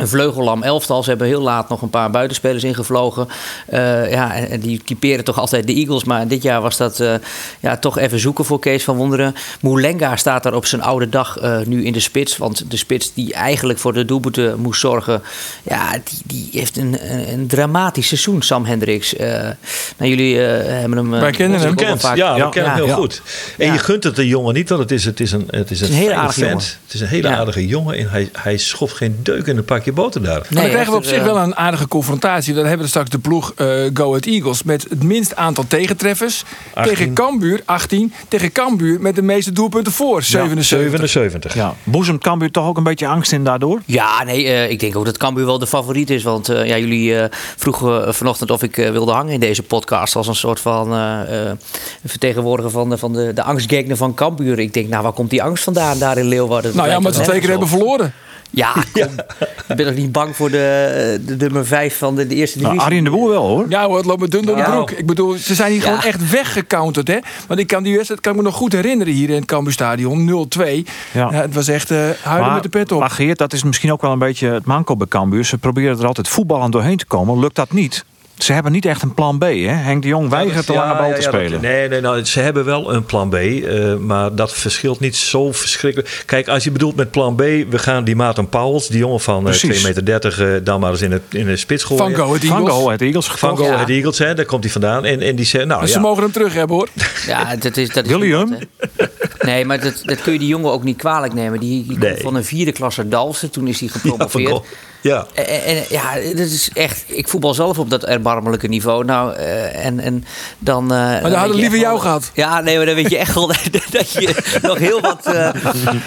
een vleugellam elftal. Ze hebben heel laat nog een paar buitenspelers ingevlogen. Uh, ja, en, die typeren toch altijd de Eagles. Maar dit jaar was dat uh, ja, toch even zoeken voor Kees van Wonderen. Moulenga staat daar op zijn oude dag uh, nu in de spits. Want de spits die eigenlijk voor de doelpunten moest zorgen... Ja, die, die heeft een, een, een dramatisch seizoen, Sam Hendricks. nou, jullie hebben hem... Wij kennen hem. Kent. Vaak... Ja, we kennen hem heel goed. En Ja. je gunt het de jongen niet, want het is, het is een, het is een, een hele aardige vent. jongen. Het is een hele Ja. aardige jongen en hij, hij schoft geen deuk in een pakje boter daar. Maar dan krijgen we op zich eh, wel een aardige confrontatie. Dan hebben we straks de ploeg eh, Go Ahead Eagles met het minst aantal tegentreffers. 18. Tegen Cambuur 18. Tegen Cambuur met de meeste doelpunten voor 77. 77. Ja. Boezemt Cambuur toch ook een beetje angst in daardoor? Ja, nee, eh, ik denk ook dat Cambuur wel de favoriet is. Want eh, ja, jullie eh, vroegen vanochtend of ik wilde hangen in deze podcast. Als een soort van eh, eh, vertegenwoordiger van, de, van de, de angstgegner van Cambuur. Ik denk, nou, waar komt die angst vandaan daar in Leeuwarden? Nou ja, maar ze twee keer er hebben verloren. *laughs* Ja, kom. Ik ben toch niet bang voor de, de nummer 5 van de, de eerste divisie? Nou, Arjen de Boer wel hoor. Ja hoor, het loopt me dun door de broek. Ik bedoel, ze zijn hier Ja. gewoon echt weggecounterd. Hè? Want ik kan die wedstrijd kan ik me nog goed herinneren hier in het Cambuurstadion. 0-2. Ja. Ja. het was echt eh huilen met de pet op. Maar Geert, dat is misschien ook wel een beetje het manco bij Cambuur. Ze proberen er altijd voetballend doorheen te komen. Lukt dat niet? Ze hebben niet echt een plan B. Hè? Henk de Jong weigert de Ja, lange bal ja, te ja, dat- spelen. nee, nee, nou, ze hebben wel een plan B, eh, maar dat verschilt niet zo verschrikkelijk. Kijk, als je bedoelt met plan B, we gaan die Maarten Pauwels, die jongen van eh, Precies. 2,30 meter, eh, dan maar eens in, het, in de spits gooien. Van Go Van Eagles. Go Ahead Eagles Van. Go Ja. Ahead Eagles, hè, daar komt hij vandaan. En, en die zegt, nou ja, ze mogen hem terug hebben hoor. Ja, dat is, dat is William? Nee, maar dat, dat kun je die jongen ook niet kwalijk nemen. Die, die Nee. komt van een vierde klasse Dalsen. Toen is hij *laughs* ja, van gepromoveerd. Ja. En, en- ja, dat is echt. Ik voetbal zelf op dat erbarmelijke niveau. Nou, eh, en, en dan. maar dan hadden we liever jou gehad. Ja, nee, maar dan weet je echt wel *laughs* dat, je nog heel wat, eh,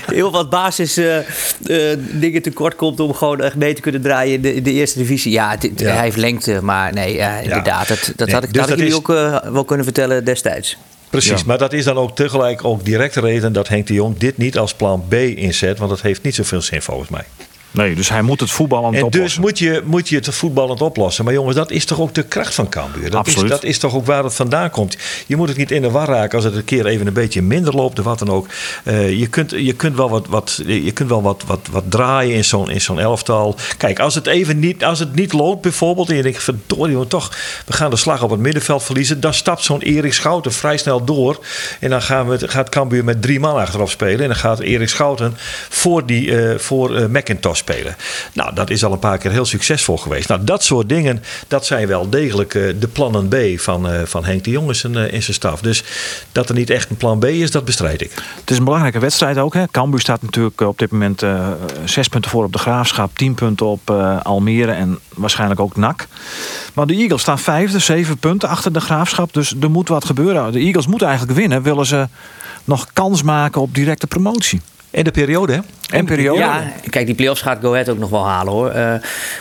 heel wat basis eh, eh, dingen tekort komt om gewoon echt mee te kunnen draaien in de, in de eerste divisie. Ja, dit- Ja. hij heeft lengte, maar nee, ja, inderdaad. Dat, dat Nee, had ik, dus dat had dat ik jullie is- ook eh, wel kunnen vertellen destijds. Precies, Ja. maar dat is dan ook tegelijk ook direct de reden dat Henk de Jong dit niet als plan B inzet, want dat heeft niet zoveel zin volgens mij. Nee, dus hij moet het voetballend En dus oplossen. moet je, moet je het voetballend oplossen. Maar jongens, dat is toch ook de kracht van Cambuur? Dat, is, Absoluut. dat is toch ook waar het vandaan komt. Je moet het niet in de war raken als het een keer even een beetje minder loopt of wat dan ook. Eh, je, kunt, je kunt wel wat, wat, je kunt wel wat, wat, wat draaien in zo'n, in zo'n elftal. Kijk, als het even niet, als het niet loopt bijvoorbeeld... en je denkt, verdorie toch, we gaan de slag op het middenveld verliezen... dan stapt zo'n Erik Schouten vrij snel door. En dan gaan we, gaat Cambuur met drie man achterop spelen. En dan gaat Erik Schouten voor, die, eh, voor eh, McIntosh spelen. Nou, dat is al een paar keer heel succesvol geweest. Nou, dat soort dingen, dat zijn wel degelijk eh, de plannen B van, eh, van Henk de Jong en zijn, eh, zijn staf. Dus dat er niet echt een plan B is, dat bestrijd ik. Het is een belangrijke wedstrijd ook. Hè. Cambuur staat natuurlijk op dit moment zes punten voor op de Graafschap. Tien punten op Almere en waarschijnlijk ook NAC. Maar de Eagles staan vijfde, zeven punten achter de Graafschap. Dus er moet wat gebeuren. De Eagles moeten eigenlijk winnen. Willen ze nog kans maken op directe promotie. En de periode, hè? En periode. Ja, kijk, die play-offs gaat Go Ahead ook nog wel halen hoor. Eh,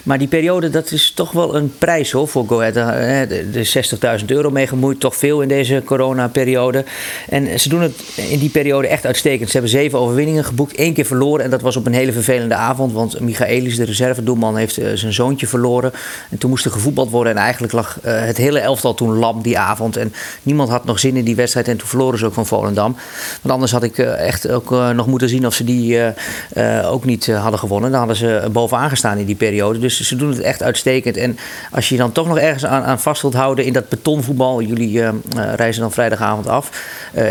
maar die periode, dat is toch wel een prijs hoor voor Go Ahead. Eh, Er is 60.000 euro mee gemoeid, toch veel in deze coronaperiode. En ze doen het in die periode echt uitstekend. Ze hebben zeven overwinningen geboekt, één keer verloren. En dat was op een hele vervelende avond, want Michaelis, de reservedoelman, heeft eh, zijn zoontje verloren. En toen moest er gevoetbald worden. En eigenlijk lag het hele elftal toen lam die avond. En niemand had nog zin in die wedstrijd. En toen verloren ze ook van Volendam. Want anders had ik echt ook nog moeten zien of ze die eh, eh, ook niet eh, hadden gewonnen. Dan hadden ze bovenaan gestaan in die periode. Dus ze doen het echt uitstekend. En als je dan toch nog ergens aan, aan vast wilt houden in dat betonvoetbal. Jullie reizen dan vrijdagavond af.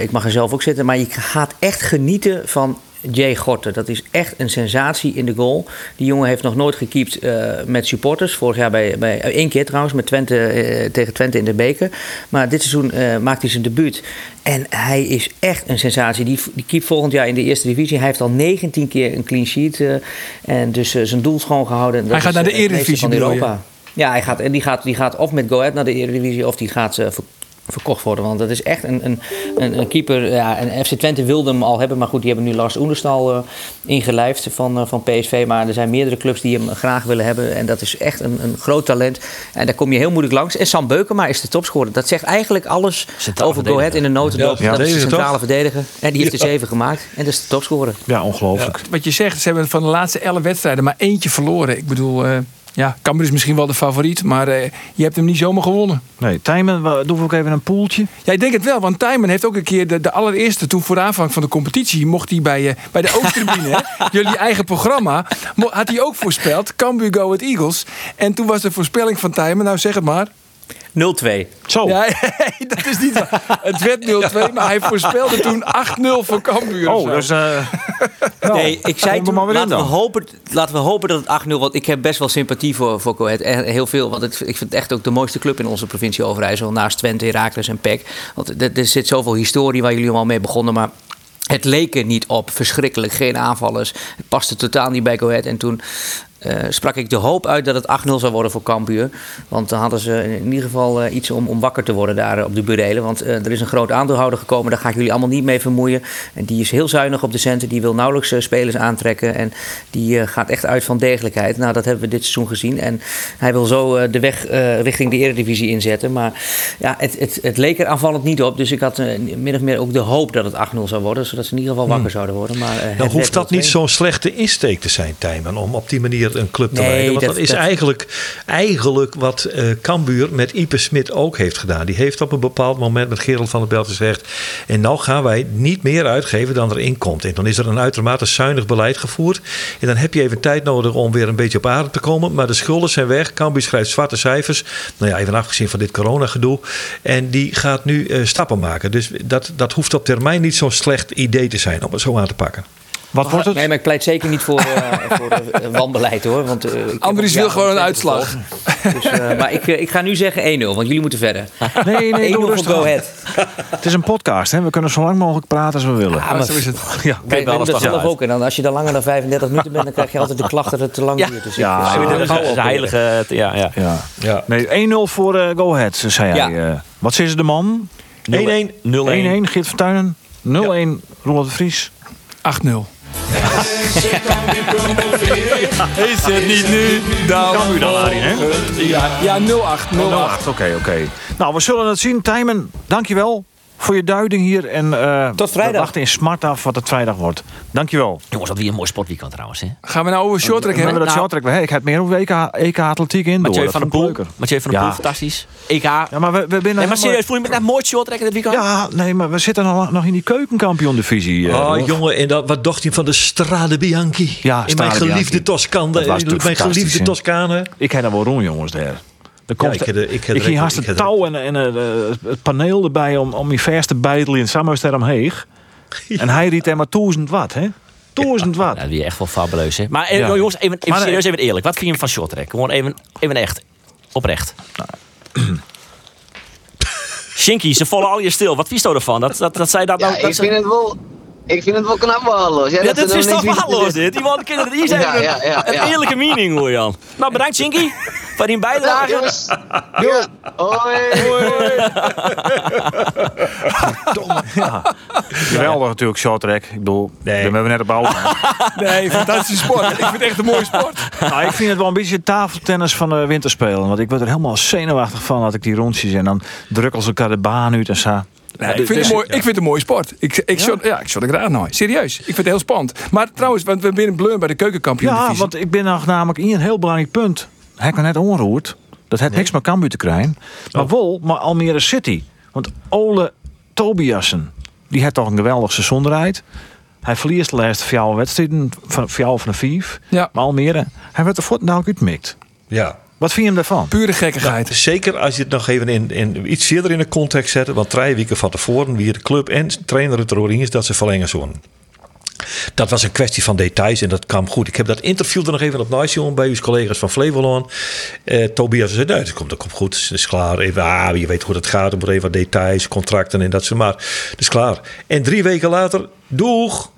Ik mag er zelf ook zitten. Maar je gaat echt genieten van Jay Gorten. Dat is echt een sensatie in de goal. Die jongen heeft nog nooit gekiept eh, met supporters. Vorig jaar bij, bij eh, één keer trouwens met Twente, eh, tegen Twente in de beker. Maar dit seizoen maakt hij zijn debuut. En hij is echt een sensatie. Die, die keept volgend jaar in de eerste divisie. Hij heeft al 19 keer een clean sheet. en dus zijn doel schoon gehouden. En dat Hij gaat naar de Eredivisie, van? Europa. Ja, hij gaat, en die gaat, die gaat of met Go Ahead naar de Eredivisie of die gaat ver- verkocht worden. Want dat is echt een, een, een, een keeper. Ja, en FC Twente wilde hem al hebben. Maar goed, die hebben nu Lars Oenerstal eh, ingelijfd van, eh, van PSV. Maar er zijn meerdere clubs die hem graag willen hebben. En dat is echt een, een groot talent. En daar kom je heel moeilijk langs. En Sam Beukema is de topscorer. Dat zegt eigenlijk alles over Go Ahead in een notendop. Ja, dat is de centrale toch? verdediger. En die heeft er zeven gemaakt. En dat is de topscorer. Ja, ongelooflijk. Wat je zegt, ze hebben van de laatste elf wedstrijden maar eentje verloren. Ik bedoel, eh, Ja, Cambuur is misschien wel de favoriet, maar eh, je hebt hem niet zomaar gewonnen. Nee, Tijmen, doen we ook even een poeltje. Ja, ik denk het wel, want Tijmen heeft ook een keer de, de allereerste, toen voor aanvang van de competitie, mocht hij bij, eh, bij de *laughs* Oosttribune, hè, jullie eigen programma, had hij ook voorspeld, Cambuur Go Ahead Eagles. En toen was de voorspelling van Tijmen, nou zeg het maar. 0-2. Zo. Ja, *laughs* dat is niet waar. Het werd 0-2, maar hij voorspelde toen 8-0 voor Cambuur. Oh, dus... eh *laughs* nou, Nee, ik zei toen, laten we, hopen, laten we hopen dat het 8-0 wordt. Ik heb best wel sympathie voor, voor Coët. En heel veel, want het, ik vind het echt ook de mooiste club in onze provincie Overijssel. Naast Twente, Heracles en PEC. Want er, er zit zoveel historie waar jullie allemaal mee begonnen. Maar het leek er niet op. Verschrikkelijk. Geen aanvallers. Het paste totaal niet bij Coët. En toen eh, sprak ik de hoop uit dat het 8-0 zou worden voor Cambuur. Want dan hadden ze in ieder geval eh, iets om, om wakker te worden daar eh, op de burelen. Want er is een groot aandeelhouder gekomen, daar ga ik jullie allemaal niet mee vermoeien. En die is heel zuinig op de centen, die wil nauwelijks spelers aantrekken. En die gaat echt uit van degelijkheid. Nou, dat hebben we dit seizoen gezien. En hij wil zo de weg richting de Eredivisie inzetten. Maar ja, het, het, het leek er aanvallend niet op. Dus ik had min of meer ook de hoop dat het 8-0 zou worden. Zodat ze in ieder geval wakker zouden worden. Maar, Dan hoeft werd dat niet 0-2. zo'n slechte insteek te zijn, Tijmen, om op die manier een club te Nee, leiden. Want dat- dat, is dat- eigenlijk, eigenlijk wat eh Cambuur met Ipe Smit ook heeft gedaan. Die heeft op een bepaald moment met Gerald van der Belt gezegd... en nou gaan wij niet meer uitgeven dan erin komt. En dan is er een uitermate zuinig beleid gevoerd. En dan heb je even tijd nodig om weer een beetje op adem te komen. Maar de schulden zijn weg. Cambuur schrijft zwarte cijfers. Nou ja, even afgezien van dit coronagedoe. En die gaat nu eh, stappen maken. Dus dat, dat hoeft op termijn niet zo'n slecht idee te zijn om het zo aan te pakken. Wat wordt het? Nee, maar ik pleit zeker niet voor, eh, *laughs* voor eh, wanbeleid hoor. Want, eh, ik Andries wil gewoon een uitslag. Dus, eh, *laughs* maar ik, ik ga nu zeggen 1-0, want jullie moeten verder. 1-0 Nee, nee, *laughs* doe voor rustig Go aan. Ahead. Het is een podcast, hè? We kunnen zo lang mogelijk praten als we willen. Ja, maar zo is het. Ja. Kijk, wel we eens dat toch zelf uit. ook. En dan, als je dan langer dan 35 minuten bent, dan krijg je altijd de klacht dat het te lang Ja. duurt. Dus Ja, ik, ja, dat is opnemen. heilige... Ja, ja. Ja. Ja. Nee, 1-0 voor Go Ahead, zei Ja. hij. eh. wat is de man? 1-1. 1-1, Geert van Tuinen. 0-1, Roland de Vries. 8-0. Is het niet nu? Dan Cambuur dan, Arie, hè? Ja, ja 0-8. 0-8. 0-8, oké, oké. Nou, we zullen het zien. Tijmen, dankjewel voor je duiding hier. En eh, Tot vrijdag. We wachten in smart af wat het vrijdag wordt. Dankjewel. Jongens, wat weer een mooi sportweekend trouwens. Hè? Gaan we nou over shorttrack We hebben hebben? dat nou- shorttrack. Ik heb meer over EK, EK atletiek in. Mathieu door. van der Dat Poel. Mathieu van der Ja. Poel, fantastisch. EK. Ja, maar we, we binnen Nee, maar helemaal- serieus, voel je me net mooi short trekken dit weekend? Ja, nee, maar we zitten nog, nog in die keukenkampioen-divisie. eh, Oh, jongen, en dat, wat dacht hij van de Strade Bianchi? Ja, in Strade mijn geliefde. Toscane. Dat natuurlijk Mijn geliefde? Toscane. Ik heb er wel roen, jongens, daar. Er komt, ik heb er- ik ging ik- haast ik het heb er- touw en, en eh, het paneel erbij om, om je vers te beidelen in Sammersterm Heeg. En hij riet er maar 1000 watt, hè? 1000 watt. Ja, dat is echt wel fabuleus. Hè? Maar eh, Ja. jongens, even, even Maar, eh, serieus, even eerlijk. Wat vind je hem van short track? Gewoon even, even echt. Oprecht. *coughs* Shinky, ze vallen al je stil. Wat vies je ervan? Dat, dat, dat zij dat Ja, nou... dat ik ze- vind het wel, ik vind het wel knap waardeloos. Ja, Ja, dat dit is toch waardeloos dit? Die man kunnen het hier zijn. Ja, een eerlijke mening hoor Jan. Nou, bedankt Shinky *laughs* voor die Ja, bijdrage. jongens. Ja. Hoi. Geweldig natuurlijk, short track. Ik bedoel, Nee. daar hebben we net op bouwen. *laughs* Nee, fantastische sport. Ik vind het echt een mooie sport. nou, ik vind het wel een beetje tafeltennis van de winterspelen. Want ik word er helemaal zenuwachtig van dat ik die rondjes en dan drukken ze elkaar de baan uit en zo. Nee, ik, vind het mooi, ik vind het een mooie sport. Ik, ik, shot, ja, ik shot er graag nooit. Serieus. Ik vind het heel spannend. Maar trouwens, want we zijn binnen Bleur bij de keukenkampioen Ja, want ik ben nog namelijk in een heel belangrijk punt. Ik me net onroerd. Dat heeft niks met Cambuur te krijgen. Maar wel, maar Almere City. Want Ole Tobiasen, die heeft toch een geweldig seizoen eruit. Hij verliest de laatste vier wedstrijden van vier van de vijf. Ja. Maar Almere, hij werd er voort nou uitmikt. Ja. Wat vind je hem daarvan? Pure gekkigheid. Zeker als je het nog even in, in iets verder in de context zet. Want drie weken van tevoren wie de club en trainer het erover is dat ze verlengen zullen. Dat was een kwestie van details en dat kwam goed. Ik heb dat interview er nog even op naast bij uw collega's van Flevoland. Eh, Tobias zei, nee, dat komt, dat komt goed, het is klaar. Even, ah, je weet hoe het gaat, er moet even wat details, contracten en dat soort maar. Het is klaar. En drie weken later, doeg,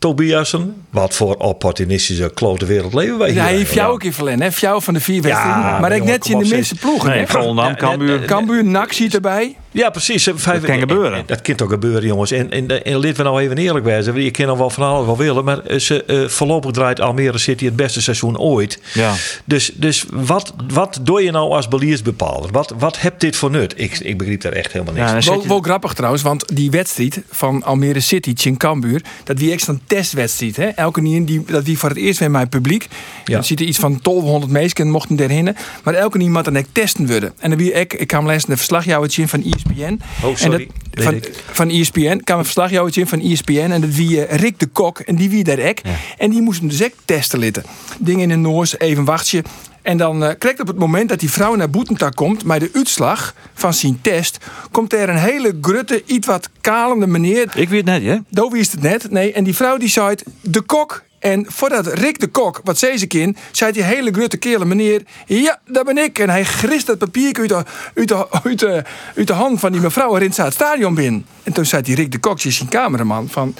Tobiasen. Wat voor opportunistische klote wereld leven wij hier. Ja, hij heeft jou ook in verlen, hè? Jou van de vier wedstrijden. maar maar ik net in de minste ploegen. Nee? Volendam, Cambuur. Cambuur, NAC ziet erbij. Ja, precies. Dat kan gebeuren. Dat kan toch gebeuren, jongens. En, en, en lid we nou even eerlijk wijzen. Je kan nog wel van alles wel willen. Maar eh, ze, eh, voorlopig draait Almere City het beste seizoen ooit. Ja. Dus, dus wat, wat doe je nou als beliersbepaler? Wat, wat hebt dit voor nut? Ik, ik begrijp daar echt helemaal niks Ja, Wel, wel grappig trouwens, want die wedstrijd van Almere City, Cambuur, dat wie echt een testwedstrijd. Hè? Elke niet die, dat wie voor het eerst weer mijn publiek. Ja. Dan ziet er iets van 1200 mensen mochten daarheen. Maar elke niet moet dan ook testen worden. En dan wie ik, ik kwam lezen een in van E ESPN. Oh, sorry. En Weet van, van ESPN kwam een verslagjouwertje in van ESPN. En dat wie eh, Rick de Kok. En die wie daar ek. En die moesten dus ook testen litten. Dingen in de Noors, even wachtje. En dan eh krijgt op het moment dat die vrouw naar Boetentak komt, bij de uitslag van zijn test, komt er een hele grutte, iets wat kalende meneer. Ik weet het net, hè? Doe wist het net. Nee, en die vrouw die zei het, de kok. En voordat Rick de Kok, wat zei ze kind, zei die hele grutte kerel, meneer, ja, dat ben ik. En hij grist dat papier uit de, uit, de, uit, de, uit de hand van die mevrouw en rint ze het stadion binnen. En toen zei die Rick de Kok, die is zijn cameraman, van,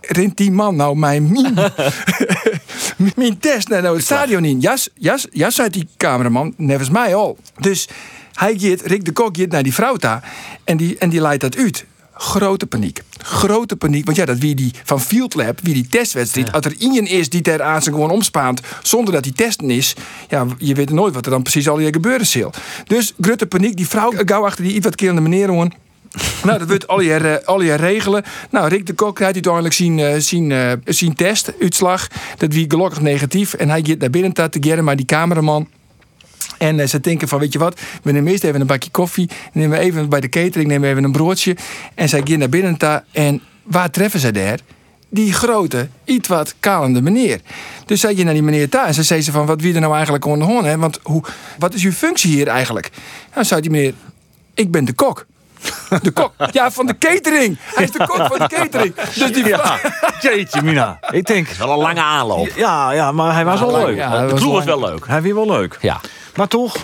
rint die man nou mijn, mijn, *laughs* mijn test naar nou het stadion in? Ja, ja, ja, zei die cameraman, nevens mij al. Dus hij gaat, Rick de Kok gaat naar die vrouw daar en die, en die leidt dat uit. Grote paniek. Grote paniek. Want ja, dat wie die van Field Lab, wie die testwedstrijd. Als er iemand is die ter aan zijn gewoon omspaant. zonder dat die testen is. Ja, je weet nooit wat er dan precies al hier gebeuren zal. Dus grote paniek. Die vrouw gauw achter die iets wat kerende meneer gewoon. Nou, dat wordt al je, eh, al je regelen. Nou, Rick de Kok krijgt uiteindelijk zijn, eh, zijn, eh, zijn testuitslag. Dat wie gelukkig negatief. En hij gaat naar binnen te maar die cameraman. En eh, ze denken van, weet je wat, we nemen eerst even een bakje koffie. Nemen we even bij de catering, nemen we even een broodje. En zij gaan naar binnen ta- En waar treffen ze daar? Die grote, iets wat kalende meneer. Dus zij gaan naar die meneer daar en ze zei ze van, wat wie er nou eigenlijk onder hoorn, hè? Want hoe, wat is uw functie hier eigenlijk? Nou, zei die meneer, ik ben de kok. De kok. Ja, van de catering. Hij is de kok van de catering. Dus die Ja, jeetje mina. Ik denk... Wel een lange aanloop. Ja, ja, maar hij was wel leuk. Ja, De was was wel leuk. Hij weer wel leuk. Ja. Maar toch,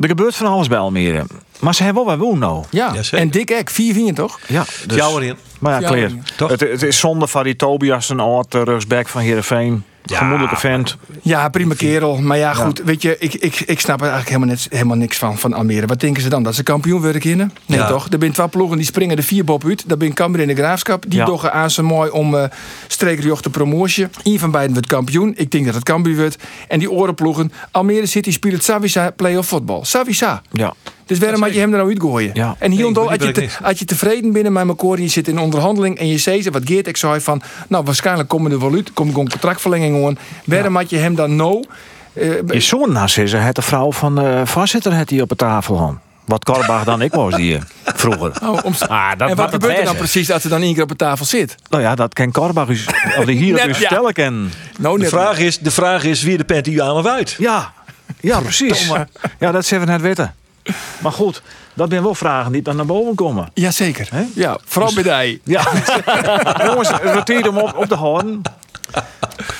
er gebeurt van alles bij Almere. Maar ze hebben wel wat woon nou. Ja, en Dick Eck, 4 4 toch? Ja, dus, Jou erin. Maar ja, Jou Kleer. erin. Toch? Het, het is zonde van die Tobias, een oud uh, rechtsback van Heerenveen. Gemoedelijke vent. Ja, prima kerel. Maar ja, goed, weet je, ik, ik, ik snap er eigenlijk helemaal, net, helemaal niks van, van Almere. Wat denken ze dan? Dat ze kampioen worden kunnen? Nee, Ja. toch? Er zijn twee ploegen die springen de vier bob uit. Dat ben Cambuur in de Graafschap. Die Ja. toch aan ze mooi om uh, streekjoch te promotie. Eén van beiden wordt kampioen. Ik denk dat het Cambuur wordt. En die orenploegen. Almere City speelt Savisa play-off voetbal. Savisa. Ja. Dus waarom moet je hem er nou uitgooien? Ja. En hier en als, je te- je tevreden bent met elkaar en je zit in onderhandeling en je zegt wat Geert ik zei van, nou waarschijnlijk komen er wel uit, komt gewoon contractverlenging aan. Waarom had je hem dan nou? eh, Je zoon naast is het de vrouw van de voorzitter het die op de tafel had. Wat Korbach dan ik was die eh, vroeger. oh, om- Ah, dat, en wat gebeurt er dan precies als er dan één keer op de tafel zit? Nou ja, dat ken Korbach u, *laughs* of die hier u ja. vertellen ken. Nou, De vraag is, de vraag is wie de panty aan of uit. Ja, ja precies. Ja, dat zullen we net weten. Maar goed, dat zijn wel vragen die dan naar boven komen. Jazeker. Hè? Ja, vooral bij die. Ja, *laughs* jongens, tijd om op, op te houden.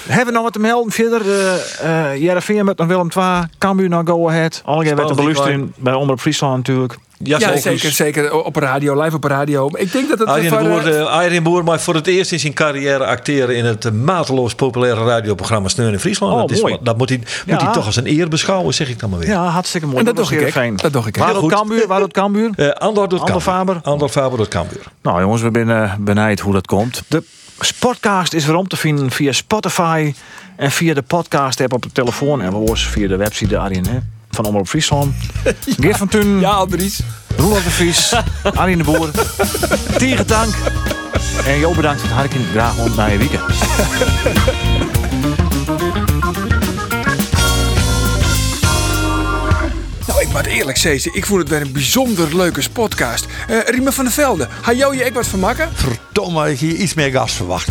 Hebben we nog wat te melden verder? eh uh, Jereveen met een Willem II, Cambuur naar Go Ahead. Algemeen met de Spannend, beluistering bij Omroep Friesland natuurlijk. Ja, Ja, zeker, zeker. Op radio, live op radio. Ik denk dat het... Arjen voor, de, Boer, eh, eh, Arjen Boer mag voor het eerst in zijn carrière acteren in het eh, mateloos populaire radioprogramma Steun in Friesland. Oh, dat, is, dat moet hij, moet Ja. hij toch als een eer beschouwen, zeg ik dan maar weer. Ja, hartstikke mooi. En dat was doe ik. Heerenveen. Dat doe ik. Waar Heel doet. Cambuur? Waar doet Cambuur? *laughs* Eh Andor doet Andor Cambuur. Faber. Andor Faber doet Cambuur. Nou jongens, we zijn uh, benijd hoe dat komt. De Sportcast is weer om te vinden via Spotify en via de podcast app op de telefoon. En we horen via de website Arjen hè, van Omroep Friesland. *laughs* Geert van Tun, Ja, Andries. Roelof de Vries, *laughs* Arjen de Boer. Tegen dank. En Jo bedankt voor het harken. Graag om naar je weekend. Nou, ik moet eerlijk zeggen, ik vond het weer een bijzonder leuke podcast. Eh Riemen van der Velde, had jou je ook wat van maken? Verdomme, ik hier iets meer gas verwacht.